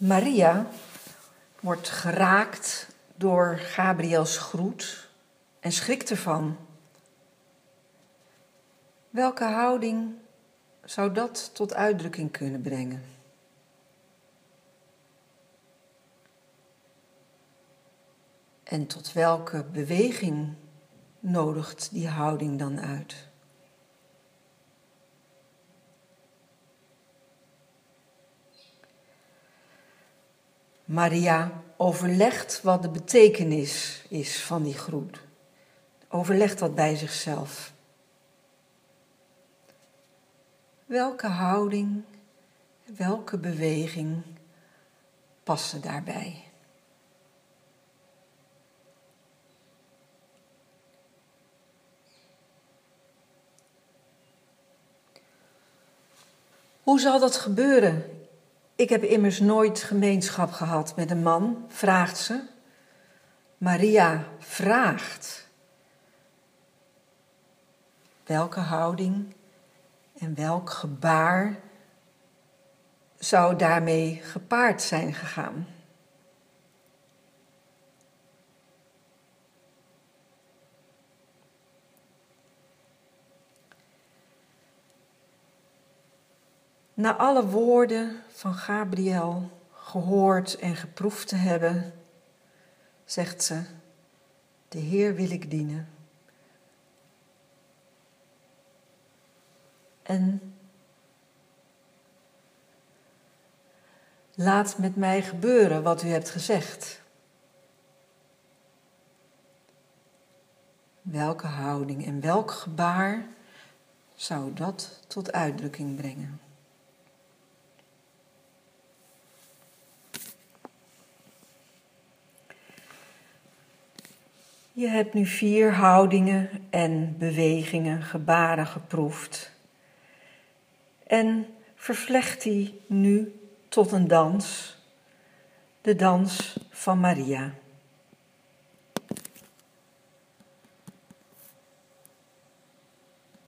Maria wordt geraakt door Gabriels groet en schrikt ervan. Welke houding zou dat tot uitdrukking kunnen brengen? En tot welke beweging nodigt die houding dan uit? Maria overlegt wat de betekenis is van die groet. Overlegt dat bij zichzelf. Welke houding, welke beweging passen daarbij? Hoe zal dat gebeuren ik heb immers nooit gemeenschap gehad met een man, vraagt ze. Maria vraagt. Welke houding en welk gebaar zou daarmee gepaard zijn gegaan? Na alle woorden van Gabriel gehoord en geproefd te hebben, zegt ze: De Heer wil ik dienen. En laat met mij gebeuren wat u hebt gezegd. Welke houding en welk gebaar zou dat tot uitdrukking brengen? Je hebt nu vier houdingen en bewegingen, gebaren geproefd. En vervlecht die nu tot een dans, de dans van Maria.